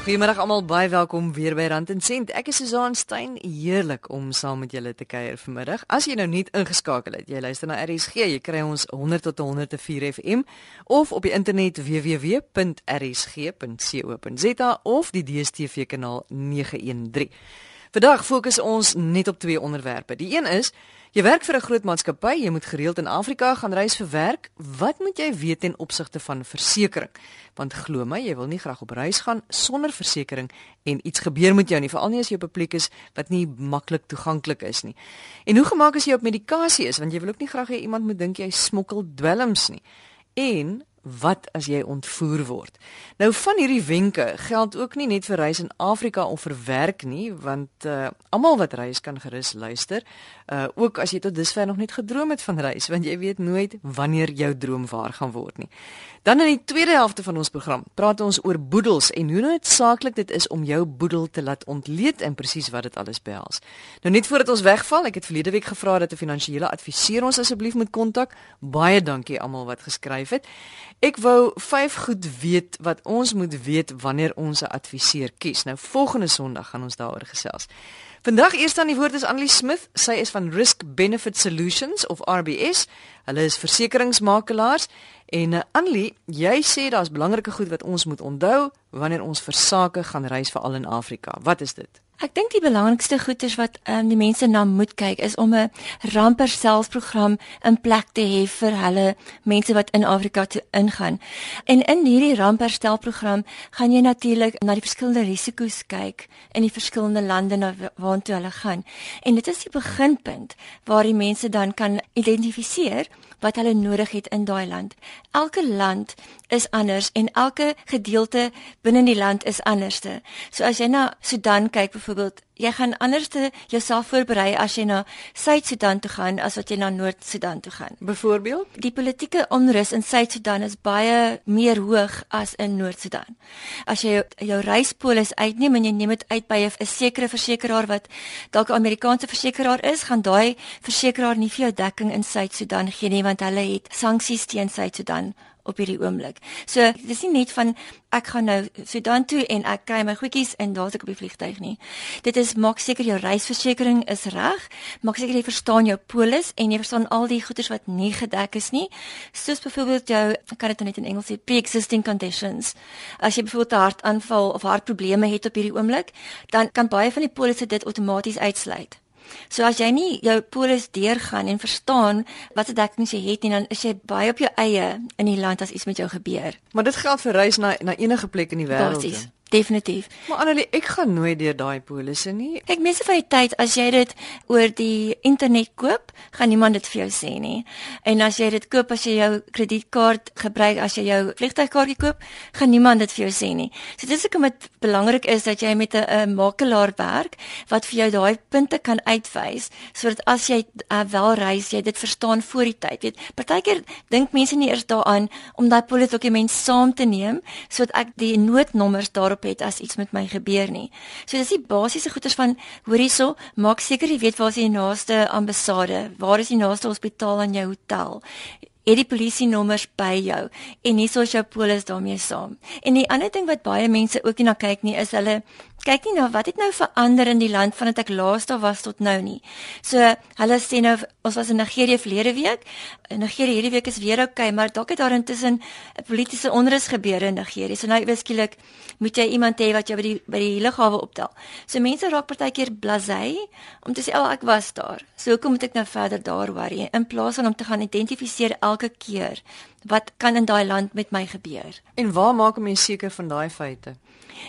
Goeiemôre almal, baie welkom weer by Rand en Sent. Ek is Susan Stein, heerlik om saam met julle te kuier vanmiddag. As jy nou net ingeskakel het, jy luister na RSG, jy kry ons 100 tot 104 FM of op die internet www.rsg.co.za of die DStv kanaal 913. Vandag fokus ons net op twee onderwerpe. Die een is Jy werk vir 'n groot maatskappy, jy moet gereeld in Afrika gaan reis vir werk. Wat moet jy weet ten opsigte van versekerings? Want glo my, jy wil nie graag op reis gaan sonder versekerings en iets gebeur met jou nie, veral nie as jy op 'n plek is wat nie maklik toeganklik is nie. En hoe gemaak as jy op medikasie is, want jy wil ook nie graag hê iemand moet dink jy smokkel dwelms nie. En wat as jy ontvoer word. Nou van hierdie wenke geld ook nie net vir reis in Afrika of vir werk nie, want uh almal wat reis kan gerus luister. Uh ook as jy tot dusver nog net gedroom het van reis, want jy weet nooit wanneer jou droom waar gaan word nie. Dan in die tweede helfte van ons program praat ons oor boedels en hoe noodsaaklik dit is om jou boedel te laat ontleed en presies wat dit alles behels. Nou net voordat ons wegval, ek het verlede week gevra dat 'n finansiële adviseur ons asseblief moet kontak. Baie dankie almal wat geskryf het. Ek wou vyf goed weet wat ons moet weet wanneer ons 'n adviseur kies. Nou volgende Sondag gaan ons daaroor gesels. Vandag eers aan die woord is Annelie Smith. Sy is van Risk Benefit Solutions of RBS. Hulle is versekeringsmakelaars en uh, Annelie, jy sê daar's belangrike goed wat ons moet onthou wanneer ons vir sake gaan reis veral in Afrika. Wat is dit? Ek dink die belangrikste goeders wat um, die mense na moet kyk is om 'n ramperselsprogram in plek te hê vir hulle mense wat in Afrika toe ingaan. En in hierdie ramperstelprogram gaan jy natuurlik na die verskillende risiko's kyk in die verskillende lande na waartoe hulle gaan. En dit is die beginpunt waar die mense dan kan identifiseer wat hulle nodig het in daai land. Elke land is anders en elke gedeelte binne die land is anderste. So as jy na Sudan kyk byvoorbeeld jy gaan anders te jouself voorberei as jy na Suid-Sudan toe gaan as wat jy na Noord-Sudan toe gaan. Byvoorbeeld, die politieke onrus in Suid-Sudan is baie meer hoog as in Noord-Sudan. As jy jou, jou reispolis uitneem en jy neem dit uit by 'n sekere versekeraar wat dalk 'n Amerikaanse versekeraar is, gaan daai versekeraar nie vir jou dekking in Suid-Sudan gee nie want hulle het sanksies teen Suid-Sudan op hierdie oomblik. So dis nie net van ek gaan nou Sudan toe en ek kry my goedjies en daar's ek op die vliegtyg nie. Dit is maak seker jou reisversekering is reg. Maak seker jy verstaan jou polis en jy verstaan al die goederes wat nie gedek is nie. Soos byvoorbeeld jou kan dit nou net in Engels sê pre-existing conditions. As jy byvoorbeeld 'n hartaanval of hartprobleme het op hierdie oomblik, dan kan baie van die polisse dit outomaties uitsluit. So as jy nie jou polis deurgaan en verstaan wat se dekking jy het nie, dan is jy baie op jou eie in die land as iets met jou gebeur. Maar dit geld vir reis na na enige plek in die wêreld. Basies. Definitief. Maar Annelie, ek gaan nooit deur daai polisse nie. Ek mense van die tyd as jy dit oor die internet koop, gaan niemand dit vir jou sê nie. En as jy dit koop as jy jou kredietkaart gebruik, as jy jou vliegtuigkaartjie koop, gaan niemand dit vir jou sê nie. So dit is ook met belangrik is dat jy met 'n makelaar werk wat vir jou daai punte kan uitwys sodat as jy uh, wel reis, jy dit verstaan voor die tyd. Weet, partykeer dink mense nie eers daaraan om daai polis dokument saam te neem sodat ek die noodnommers daarop gehelp het as iets met my gebeur nie. So dis die basiese goeders van hoor hierso, maak seker jy weet waar is die naaste ambassade, waar is die naaste hospitaal aan jou hotel het die polisie nommers by jou en hier is jou polis daarmee saam. En die ander ding wat baie mense ook nie na kyk nie is hulle kyk nie na wat het nou verander in die land vandat ek laas daar was tot nou nie. So hulle sê nou ons was in Nigerië verlede week. In Nigerië hierdie week is weer oukei, okay, maar dalk het daar intussen 'n politieke onrus gebeur in Nigerië. So nou eweskielik moet jy iemand hê wat jou by die by die lughawe optel. So mense raak partykeer blasé om te sê al oh, ek was daar. So hoekom moet ek nou verder daar worry in plaas van om te gaan identifiseer elke keer wat kan in daai land met my gebeur? En waar maak 'n mens seker van daai feite?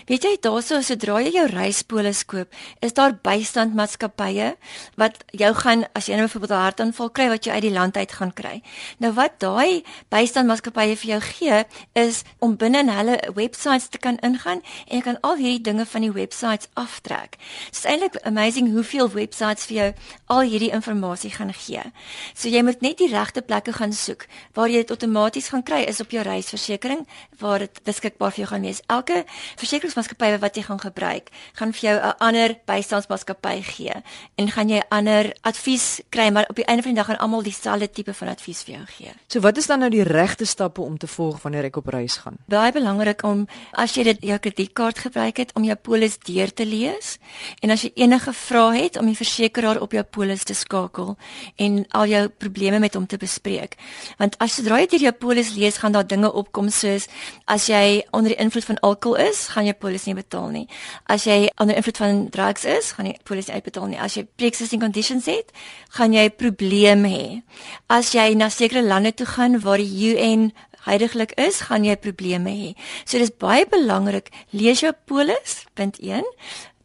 Weet jy daarso sodra jy jou reispolis koop, is daar bystandmaatskappye wat jou gaan as jy nou byvoorbeeld 'n hartaanval kry wat jy uit die land uit gaan kry. Nou wat daai bystandmaatskappye vir jou gee is om binne in hulle websites te kan ingaan en jy kan al hierdie dinge van die websites aftrek. Dit is eintlik amazing hoeveel websites vir jou al hierdie inligting gaan gee. So jy moet net die regte plekke gaan soek waar jy dit outomaties gaan kry is op jou reisversekering waar dit beskikbaar vir jou gaan wees. Elke versekeringsmaatskappy wat jy gaan gebruik, gaan vir jou 'n ander bystandsmaatskappy gee en gaan jy ander advies kry, maar op die einde van die dag gaan almal dieselfde tipe van advies vir jou gee. So wat is dan nou die regte stappe om te volg wanneer ek op reis gaan? Baie belangrik om as jy dit jou kredietkaart gebruik het om jou polis deur te lees en as jy enige vrae het om die versekeraar op jou polis te skakel en al jou probleme met hom te bespreek. Want as sodra jy hierdie polis lees, gaan daar dinge opkom soos as jy onder die invloed van alkohol is, gaan jy polis nie betaal nie. As jy onder invloed van drugs is, gaan jy polis nie uitbetaal nie. As jy pre-existing conditions het, gaan jy probleme hê. As jy na sekere lande toe gaan waar die UN heidaglik is, gaan jy probleme hê. So dis baie belangrik, lees jou polis, punt 1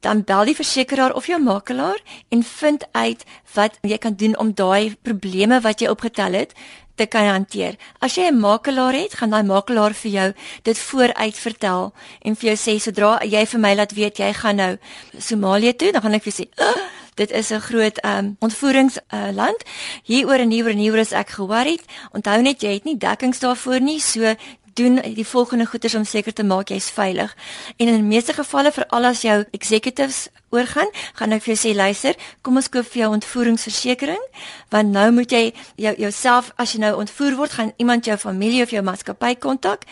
dan bel die versekeraar of jou makelaar en vind uit wat jy kan doen om daai probleme wat jy opgetel het te kan hanteer. As jy 'n makelaar het, gaan daai makelaar vir jou dit vooruit vertel en vir jou sê sodra jy vir my laat weet jy gaan nou Somalië toe, dan gaan ek vir sê oh, dit is 'n groot um, ontvoeringsland. Uh, hieroor en hieroor en hieroor is ek ge-worried. Onthou net jy het nie dekkings daarvoor nie, so doen die volgende goeders om seker te maak jy's veilig. En in die meeste gevalle veral as jou executives oorgaan, gaan ek vir jou sê luister, kom ons koop vir jou ontvoeringsversekering, want nou moet jy jou jouself as jy nou ontvoer word, gaan iemand jou familie of jou maatskappy kontak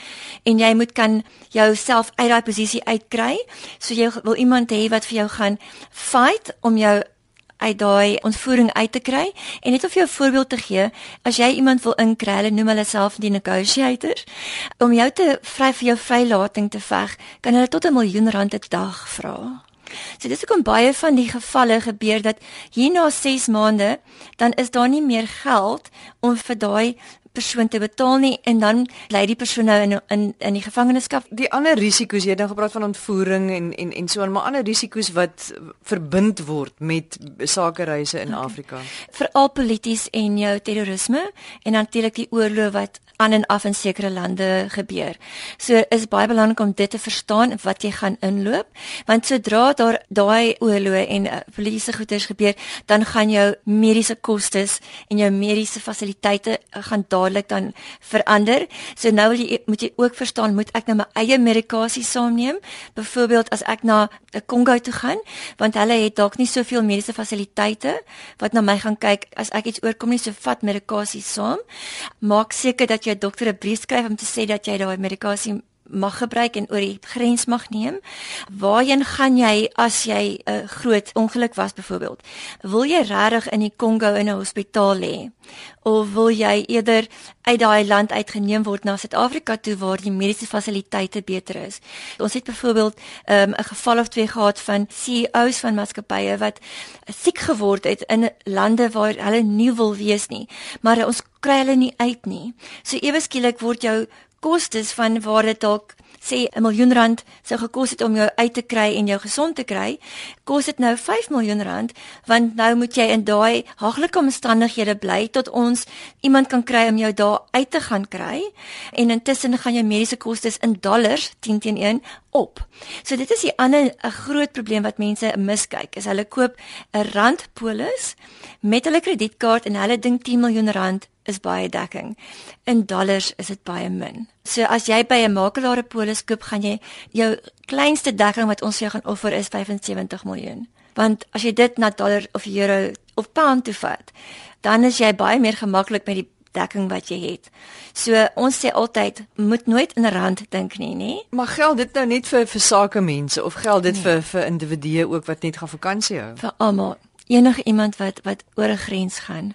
en jy moet kan jouself uit daai posisie uitkry. So jy wil iemand hê wat vir jou gaan fight om jou uit daai ontvoering uit te kry. En net om vir jou voorbeeld te gee as jy iemand wil inkry hulle noem hulle self die negotiators om jou te vry vir jou vrylating te veg kan hulle tot 'n miljoen rand 'n dag vra. So dis hoekom baie van die gevalle gebeur dat hier na 6 maande dan is daar nie meer geld om vir daai persoon te betaal nie en dan bly die persoon nou in in in die gevangenskap. Die ander risiko's, jy het nou gepraat van ontvoering en en en so aan, maar ander risiko's wat verbind word met sakereise in okay. Afrika. Veral polities en jou terrorisme en natuurlik die oorlog wat aan en af in sekere lande gebeur. So is baie belangrik om dit te verstaan wat jy gaan inloop, want sodra daar daai oorloë en uh, politieke goeders gebeur, dan gaan jou mediese kostes en jou mediese fasiliteite uh, gaan dadelik dan verander. So nou wil jy moet jy ook verstaan, moet ek nou my eie medikasie saamneem? Byvoorbeeld as ek na 'n Kongo toe gaan, want hulle het dalk nie soveel mediese fasiliteite wat na my gaan kyk as ek iets oorkom nie, so vat medikasie saam. Maak seker dat jou dokter 'n brief skryf om te sê dat jy daai medikasie mag gebruik en oor die grens mag neem. Waarheen gaan jy as jy 'n uh, groot ongeluk was byvoorbeeld? Wil jy regtig in die Kongo in 'n hospitaal lê of wil jy eerder uit daai land uitgeneem word na Suid-Afrika toe waar die mediese fasiliteite beter is? Ons het byvoorbeeld ehm, 'n um, geval of twee gehad van CEOs van maatskappye wat siek geword het in lande waar hulle nie wil wees nie, maar ons kry hulle nie uit nie. So ewe skielik word jou kostes van waar dit dalk sê 'n miljoen rand sou gekos het om jou uit te kry en jou gesond te kry, kos dit nou 5 miljoen rand want nou moet jy in daai haglike omstandighede bly tot ons iemand kan kry om jou daar uit te gaan kry en intussen gaan jou mediese kostes in dollars 10 teen 1 op. So dit is die ander 'n groot probleem wat mense miskyk. Is hulle koop 'n randpolis met hulle kredietkaart en hulle dink 10 miljoen rand is baie dekking. In dollars is dit baie min. So as jy by 'n makelaar 'n polis koop, gaan jy jou kleinste dekking wat ons vir jou gaan offer is 75 miljoen. Want as jy dit na dollar of euro of pound toe vat, dan is jy baie meer gemaklik met die dekking wat jy het. So ons sê altyd moet nooit in rand dink nie, nê? Maar geld dit nou net vir vir sake mense of geld dit nee. vir vir individue ook wat net gaan vakansie hou? Vir almal. Enige iemand wat wat oor 'n grens gaan,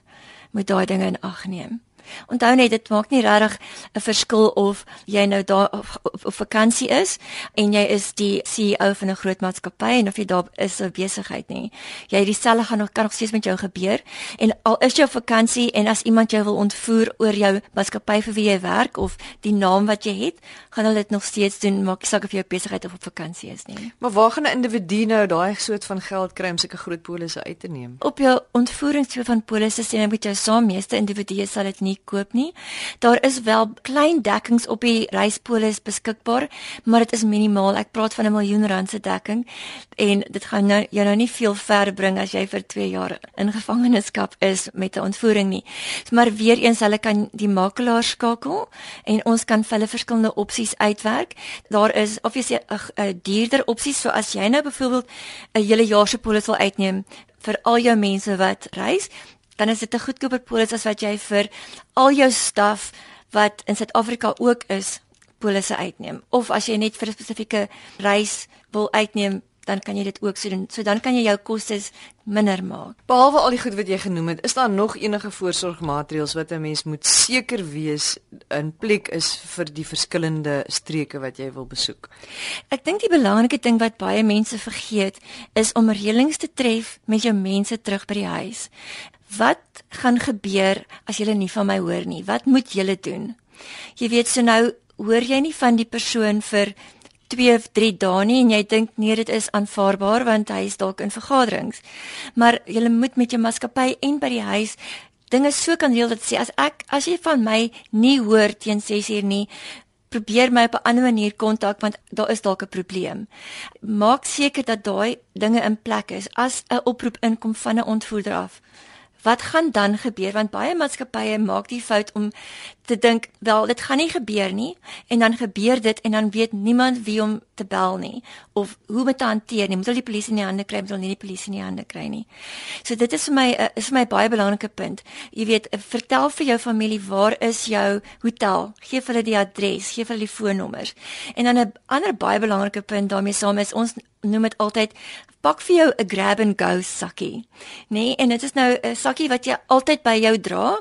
moet daai dinge in ag neem. Onthou net dit maak nie regtig 'n verskil of jy nou daar op, vakansie is en jy is die CEO van 'n groot maatskappy en of jy daar is 'n besigheid nie. Jy dieselfde gaan nog kan nog steeds met jou gebeur en al is jy op vakansie en as iemand jou wil ontvoer oor jou maatskappy vir wie jy werk of die naam wat jy het, gaan hulle dit nog steeds doen maak nie saak of jy op besigheid of op vakansie is nie. Maar waar gaan 'n individu nou daai soort van geld kry om sulke groot polisse uit te neem? Op jou ontvoeringssoort van polisse sien jy met jou saam meeste individue sal dit nie koop nie. Daar is wel klein dekkings op die reispolis beskikbaar, maar dit is minimaal. Ek praat van 'n miljoen rand se dekking en dit gaan nou jou nou nie veel ver bring as jy vir 2 jaar in gevangenskap is met 'n ontvoering nie. Maar weer eens hulle kan die makelaar skakel en ons kan vir hulle verskillende opsies uitwerk. Daar is obviously 'n duurder opsies, so as jy nou byvoorbeeld 'n hele jaar se polis wil uitneem vir al jou mense wat reis, dan is dit 'n goedkoper polis as wat jy vir al jou staf wat in Suid-Afrika ook is polisse uitneem. Of as jy net vir 'n spesifieke reis wil uitneem, dan kan jy dit ook so doen. So dan kan jy jou kostes minder maak. Behalwe al die goed wat jy genoem het, is daar nog enige voorsorgmaatreëls wat 'n mens moet seker wees in plek is vir die verskillende streke wat jy wil besoek? Ek dink die belangrike ding wat baie mense vergeet, is om reëlings te tref met jou mense terug by die huis. Wat gaan gebeur as julle nie van my hoor nie? Wat moet julle doen? Jy weet so nou hoor jy nie van die persoon vir 2 of 3 dae nie en jy dink nee dit is aanvaarbaar want hy is dalk in vergaderings. Maar jy moet met jou maatskappy en by die huis dinge so kan reël dat sê as ek as jy van my nie hoor teen 6 uur nie probeer my op 'n ander manier kontak want daar is dalk 'n probleem. Maak seker dat daai dinge in plek is as 'n oproep inkom van 'n ontvoerder af. Wat gaan dan gebeur? Want baie maatskappye maak die fout om te dink wel dit gaan nie gebeur nie. En dan gebeur dit en dan weet niemand wie om te bel nie of hoe om te hanteer nie. Moet hulle die polisie in die hande kry moet hulle nie die polisie in die hande kry nie. So dit is vir my uh, is vir my baie belangrike punt. Jy weet uh, vertel vir jou familie waar is jou hotel? Gee hulle die adres gee hulle die foonnommers. En dan 'n ander baie belangrike punt daarmee saam is ons noem dit altyd pak vir jou 'n grab and go sakkie nê nee? en dit is nou 'n sakkie wat jy altyd by jou dra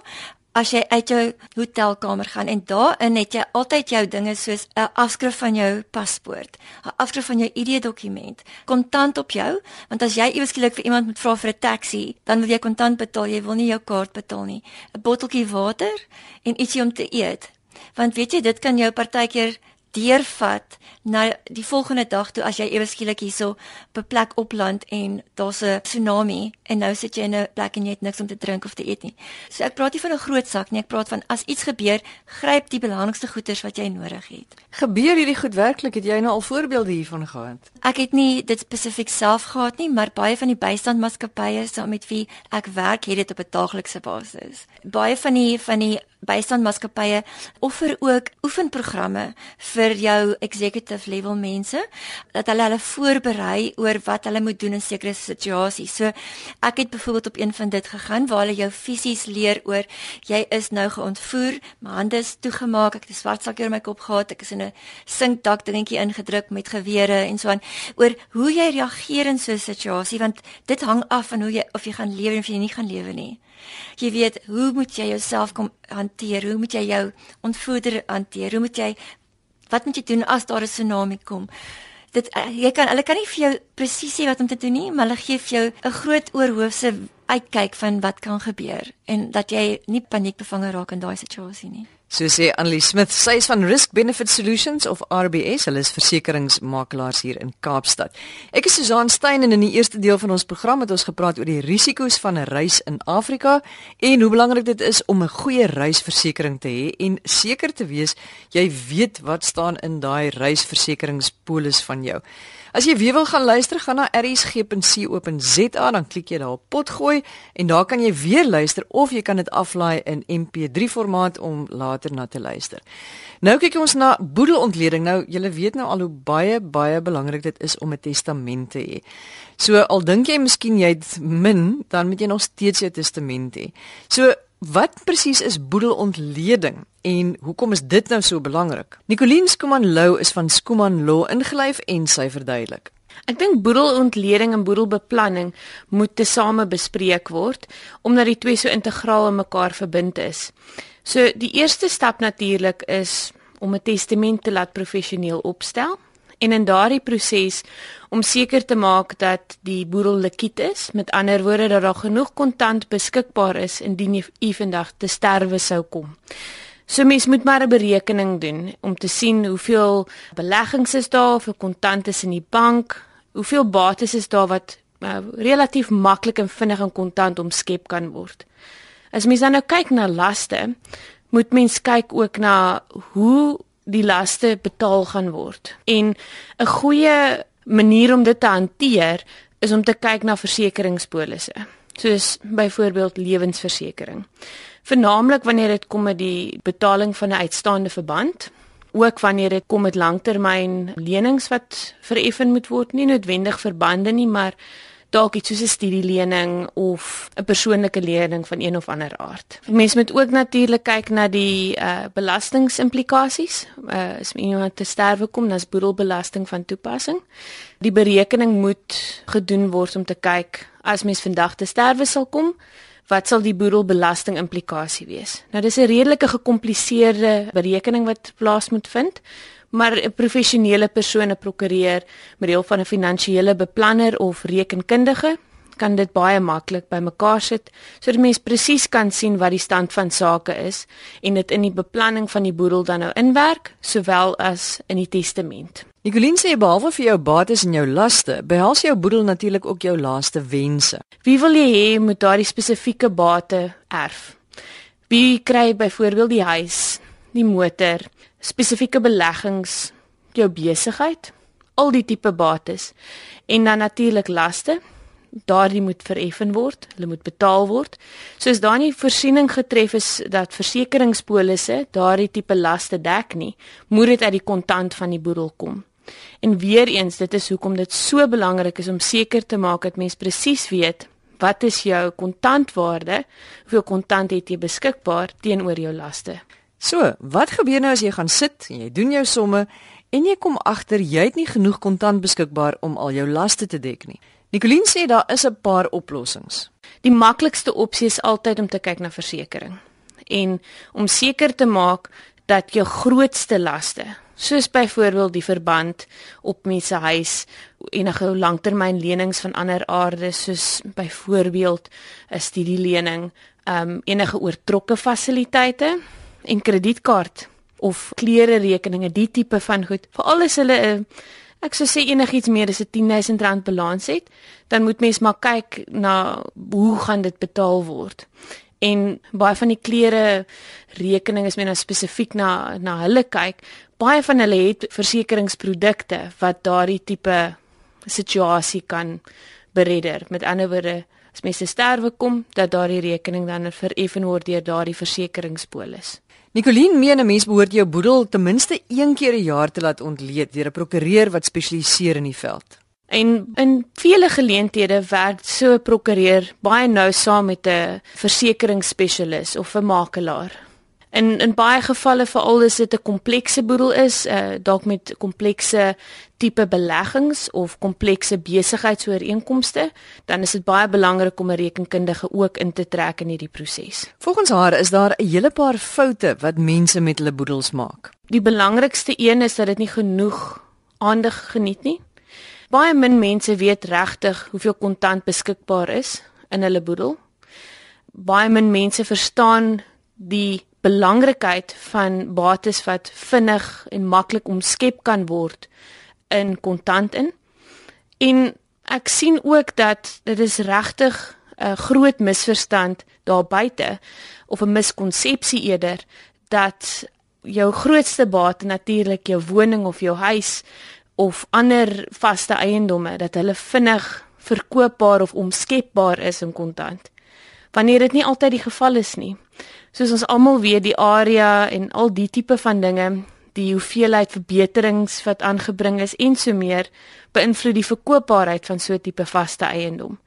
as jy uit jou hotelkamer gaan en daarin het jy altyd jou dinge soos 'n afskrif van jou paspoort, 'n afskrif van jou ID-dokument, kontant op jou, want as jy iewers skielik vir iemand moet vra vir 'n taxi, dan wil jy kontant betaal, jy wil nie jou kaart betaal nie. 'n Botteltjie water en ietsie om te eet. Want weet jy, dit kan jou partykeer deurvat na die volgende dag toe as jy ewe skielik hierso op 'n plek opland en daar's 'n tsunami en nou sit jy in 'n plek en jy het niks om te drink of te eet nie. So ek praat nie van 'n groot sak nie, ek praat van as iets gebeur, gryp die belangrikste goederes wat jy nodig het. Gebeur hierdie goed werklik? Het jy nou al voorbeelde hiervan gehad? Ek het nie dit spesifiek self gehad nie, maar baie van die bystandmaatskappye saam met wie ek werk, het dit op 'n daaglikse basis. Baie van die van die bystandmaatskappye offer ook oefenprogramme vir jou executive level mense dat hulle hulle voorberei oor wat hulle moet doen in sekere situasies. So ek het byvoorbeeld op een van dit gegaan waar hulle jou fisies leer oor jy is nou geontvoer, my hande is toegemaak, ek het 'n swart sak oor my kop gehad, ek is in 'n sinkdak dingetjie ingedruk met gewere en so aan oor hoe jy reageer in so 'n situasie want dit hang af van hoe jy of jy gaan lewe of jy nie gaan lewe nie. Jy weet, hoe moet jy jouself kom hanteer? Hoe moet jy jou ontvoerder hanteer? Hoe moet jy wat moet jy doen as daar 'n tsunami kom? Dit jy kan hulle kan nie vir jou presies sê wat om te doen nie, maar hulle gee vir jou 'n groot oorhoofse uitkyk van wat kan gebeur en dat jy nie paniekbevange raak in daai situasie nie. So sê Annelie Smith, sy is van Risk Benefit Solutions of RBS, hulle is versekeringsmakelaars hier in Kaapstad. Ek is Susan Stein en in die eerste deel van ons program het ons gepraat oor die risiko's van 'n reis in Afrika en hoe belangrik dit is om 'n goeie reisversekering te hê en seker te wees jy weet wat staan in daai reisversekeringspolis van jou. As jy weer wil gaan luister, gaan na rsg.co.za, dan klik jy daar op potgooi en daar kan jy weer luister of jy kan dit aflaai in MP3 formaat om later na te luister. Nou kyk ons na boedelontleding. Nou, julle weet nou al hoe baie baie belangrik dit is om 'n testament te hê. So al dink jy miskien jy het min, dan moet jy nog steeds jou testament hê. So Wat presies is boedelontleding en hoekom is dit nou so belangrik? Nicoline Skuman Lou is van Skuman Law ingelyf en sy verduidelik. Ek dink boedelontleding en boedelbeplanning moet tesame bespreek word omdat die twee so integraal aan mekaar verbind is. So die eerste stap natuurlik is om 'n testament te laat professioneel opstel en in daardie proses om seker te maak dat die boedel likwid is, met ander woorde dat daar genoeg kontant beskikbaar is indien u vandag te sterwe sou kom. So mens moet maar 'n berekening doen om te sien hoeveel beleggings is daar, hoeveel kontant is in die bank, hoeveel bates is daar wat uh, relatief maklik en vinnig in kontant omskep kan word. As mens dan nou kyk na laste, moet mens kyk ook na hoe die laste betaal gaan word. En 'n goeie manier om dit te hanteer is om te kyk na versekeringspolisse, soos byvoorbeeld lewensversekering. Vernaamlik wanneer dit kom met die betaling van 'n uitstaande verband, ook wanneer dit kom met langtermyn lenings wat vereffen moet word, nie noodwendig verbande nie, maar dalk iets soos 'n studielening of 'n persoonlike lening van een of ander aard. Mense moet ook natuurlik kyk na die uh belastingsimplikasies. Uh as iemand te sterwe kom, dan is boedelbelasting van toepassing. Die berekening moet gedoen word om te kyk as mens vandag te sterwe sal kom, wat sal die boedelbelasting implikasie wees? Nou dis 'n redelike gekompliseerde berekening wat plaas moet vind maar 'n professionele persoon, 'n prokureur, met deel van 'n finansiële beplanner of rekenkundige kan dit baie maklik bymekaar sit sodat mens presies kan sien wat die stand van sake is en dit in die beplanning van die boedel dan nou inwerk sowel as in die testament. Nicoline sê behalwe vir jou bates en jou laste, behels jou boedel natuurlik ook jou laaste wense. Wie wil jy hê moet daardie spesifieke bate erf? Wie kry byvoorbeeld die huis, die motor, spesifieke beleggings, jou besigheid, al die tipe bates en dan natuurlik laste. Daardie moet vereffen word, hulle moet betaal word. Soos daar nie voorsiening getref is dat versekeringspolisse daardie tipe laste dek nie, moet dit uit die kontant van die boedel kom. En weer eens, dit is hoekom dit so belangrik is om seker te maak dat mens presies weet wat is jou kontantwaarde, hoeveel kontant het jy beskikbaar teenoor jou laste. So, wat gebeur nou as jy gaan sit en jy doen jou somme en jy kom agter jy het nie genoeg kontant beskikbaar om al jou laste te dek nie. Nicoline sê daar is 'n paar oplossings. Die maklikste opsie is altyd om te kyk na versekerings en om seker te maak dat jou grootste laste, soos byvoorbeeld die verband op mense huis, enige langtermynlenings van ander aarde soos byvoorbeeld 'n studielening, ehm um, enige oortrokke fasiliteite en kredietkaart of klere rekeninge, die tipe van goed. Veral as hulle 'n uh, ek sou sê enigiets meer as 'n 10000 rand balans het, dan moet mens maar kyk na hoe gaan dit betaal word. En baie van die klere rekeninge is meer nou spesifiek na na hulle kyk. Baie van hulle het versekeringsprodukte wat daardie tipe situasie kan beredder. Met ander woorde, as mense sterwe kom, dat daardie rekening dan vereffen word deur daardie versekeringspolis. Nicoline meen 'n mens behoort jou boedel ten minste een keer 'n jaar te laat ontleed deur 'n prokureur wat spesialiseer in die veld. En in vele geleenthede werk so 'n prokureur baie nou saam met 'n versekeringsspesialis of 'n makelaar. In in baie gevalle veral as dit 'n komplekse boedel is, uh, dalk met komplekse tipe beleggings of komplekse besigheidsooreenkomste, dan is dit baie belangrik om 'n rekenkundige ook in te trek in hierdie proses. Volgens haar is daar 'n hele paar foute wat mense met hulle boedels maak. Die belangrikste een is dat dit nie genoeg aandag geniet nie. Baie min mense weet regtig hoeveel kontant beskikbaar is in hulle boedel. Baie min mense verstaan die belangrikheid van bates wat vinnig en maklik omskep kan word in kontant in. En ek sien ook dat dit is regtig 'n groot misverstand daar buite of 'n miskonsepsie eerder dat jou grootste bate natuurlik jou woning of jou huis of ander vaste eiendomme dat hulle vinnig verkoopbaar of omskepbaar is in kontant. Wanneer dit nie altyd die geval is nie soos ons almal weet die area en al die tipe van dinge die hoeveelheid verbeterings wat aangebring is en so meer beïnvloed die verkoopbaarheid van so 'n tipe vaste eiendom.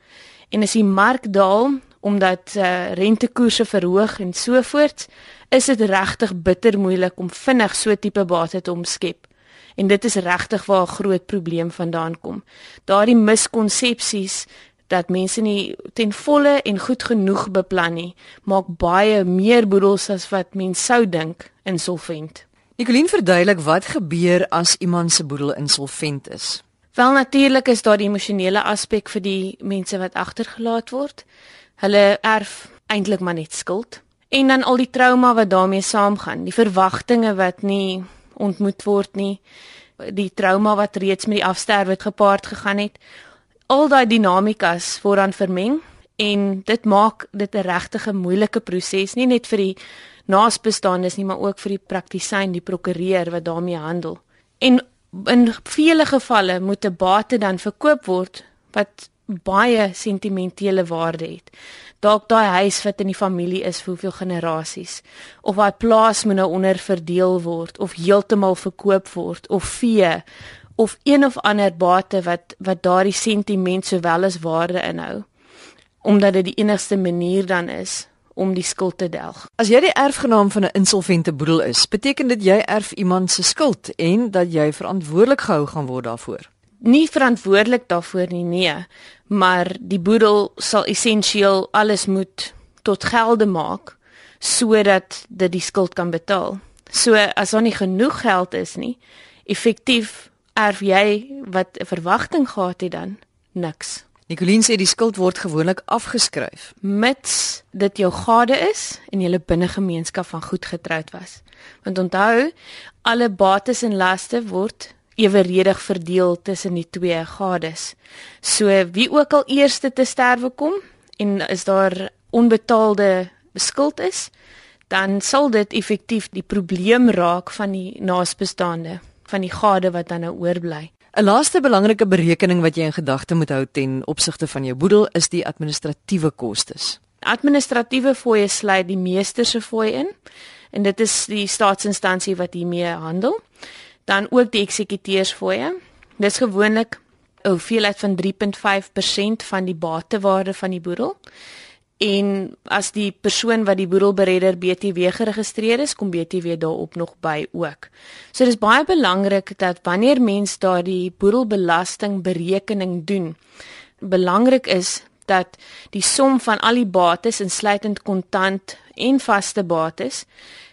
En as die mark daal omdat uh, rentekoerse verhoog en so voort, is dit regtig bitter moeilik om vinnig so tipe bate te omskep. En dit is regtig waar 'n groot probleem vandaan kom. Daardie miskonsepsies dat mense nie ten volle en goed genoeg beplan nie, maak baie meer boedels as wat mense sou dink insolvent. Nicoline verduidelik wat gebeur as iemand se boedel insolvent is. Wel natuurlik is daar die emosionele aspek vir die mense wat agtergelaat word. Hulle erf eintlik maar net skuld en dan al die trauma wat daarmee saamgaan, die verwagtinge wat nie ontmoet word nie, die trauma wat reeds met die afsterwe gepaard gegaan het al daai dinamikas word dan vermeng En dit maak dit 'n regtig moeilike proses, nie net vir die naasbestaandes nie, maar ook vir die praktisyn, die prokureur wat daarmee handel. En in vele gevalle moet 'n bate dan verkoop word wat baie sentimentele waarde het. Dalk daai huis wat in die familie is vir hoeveel generasies of daai plaas moet nou onder verdeel word of heeltemal verkoop word of vee of een of ander bate wat wat daardie sentiment sowel as waarde inhou omdat dit die enigste manier dan is om die skuld te delg. As jy die erfgenaam van 'n insolvente boedel is, beteken dit jy erf iemand se skuld en dat jy verantwoordelik gehou gaan word daarvoor. Nie verantwoordelik daarvoor nie, nee, maar die boedel sal essensieel alles moet tot gelde maak sodat dit die skuld kan betaal. So as daar nie genoeg geld is nie, effektief erf jy wat 'n verwagting gehad het dan niks. Nicoline sê die skuld word gewoonlik afgeskryf mits dit jou gade is en jy 'n binnegemeenskap van goed getroud was. Want onthou, alle bates en laste word eweredig verdeel tussen die twee gades. So wie ook al eerste te sterwe kom en is daar onbetaalde skuld is, dan sal dit effektief die probleem raak van die naasbestaande, van die gade wat dan nou oorbly. 'n Laaste belangrike berekening wat jy in gedagte moet hou ten opsigte van jou boedel is die administratiewe kostes. Administratiewe fooie sluit die meester se fooi in en dit is die staatsinstansie wat hiermee handel. Dan ook die eksekuteursfooie. Dis gewoonlik 'n hoeveelheid van 3.5% van die batewaarde van die boedel en as die persoon wat die boedelberedder BTW geregistreer is, kom BTW daarop nog by ook. So dis baie belangrik dat wanneer mens daardie boedelbelasting berekening doen, belangrik is dat die som van al die bates insluitend kontant en vaste bates,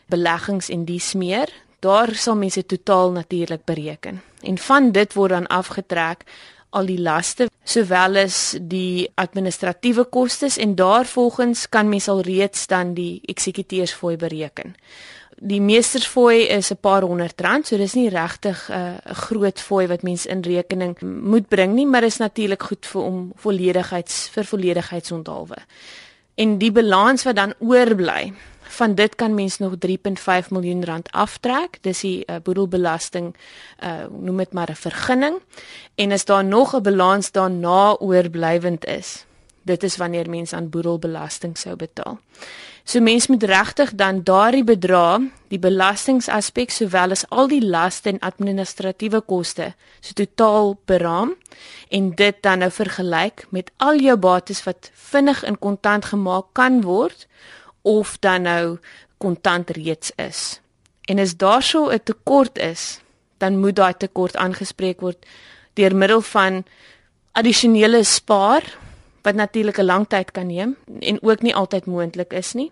beleggings en dies meer, daar sal mense totaal natuurlik bereken. En van dit word dan afgetrek al die laste sowel as die administratiewe kostes en daarvolgens kan mens al reeds dan die eksekuteursfooi bereken. Die meestersfooi is 'n paar honderd rand, so dis nie regtig 'n uh, groot fooi wat mens in rekening moet bring nie, maar is natuurlik goed vir om volledigheids vir volledigheidsonthaalwe. En die balans wat dan oorbly, van dit kan mens nog 3.5 miljoen rand aftrek. Dis die uh, boedelbelasting uh noem dit maar 'n vergunning. En as daar nog 'n balans daarna oorblywend is, dit is wanneer mens aan boedelbelasting sou betaal. So mens moet regtig dan daardie bedrag, die belastingaspek sowel as al die laste en administratiewe koste, so totaal beraam en dit dan nou vergelyk met al jou bates wat vinnig in kontant gemaak kan word of dan nou kontant reeds is. En as daar so 'n tekort is, dan moet daai tekort aangespreek word deur middel van addisionele spaar wat natuurlik 'n lang tyd kan neem en ook nie altyd moontlik is nie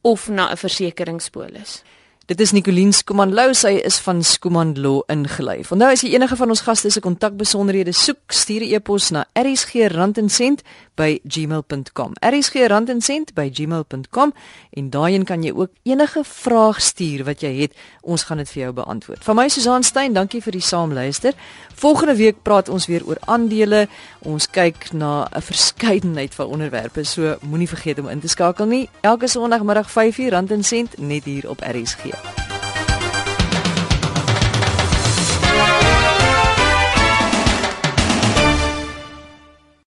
of na 'n versekeringspolis. Dit is Nicoline Skumanlou, sy is van Skuman Law ingelei. Onthou as jy enige van ons gaste se kontakbesonderhede soek, stuur 'n e-pos na erisgrandencent@gmail.com. erisgrandencent@gmail.com en daarin kan jy ook enige vraag stuur wat jy het. Ons gaan dit vir jou beantwoord. Van my Susan Stein, dankie vir die saamluister. Volgende week praat ons weer oor aandele. Ons kyk na 'n verskeidenheid van onderwerpe. So moenie vergeet om in te skakel nie. Elke Sondagmiddag 5:00 rand en sent net hier op RSG.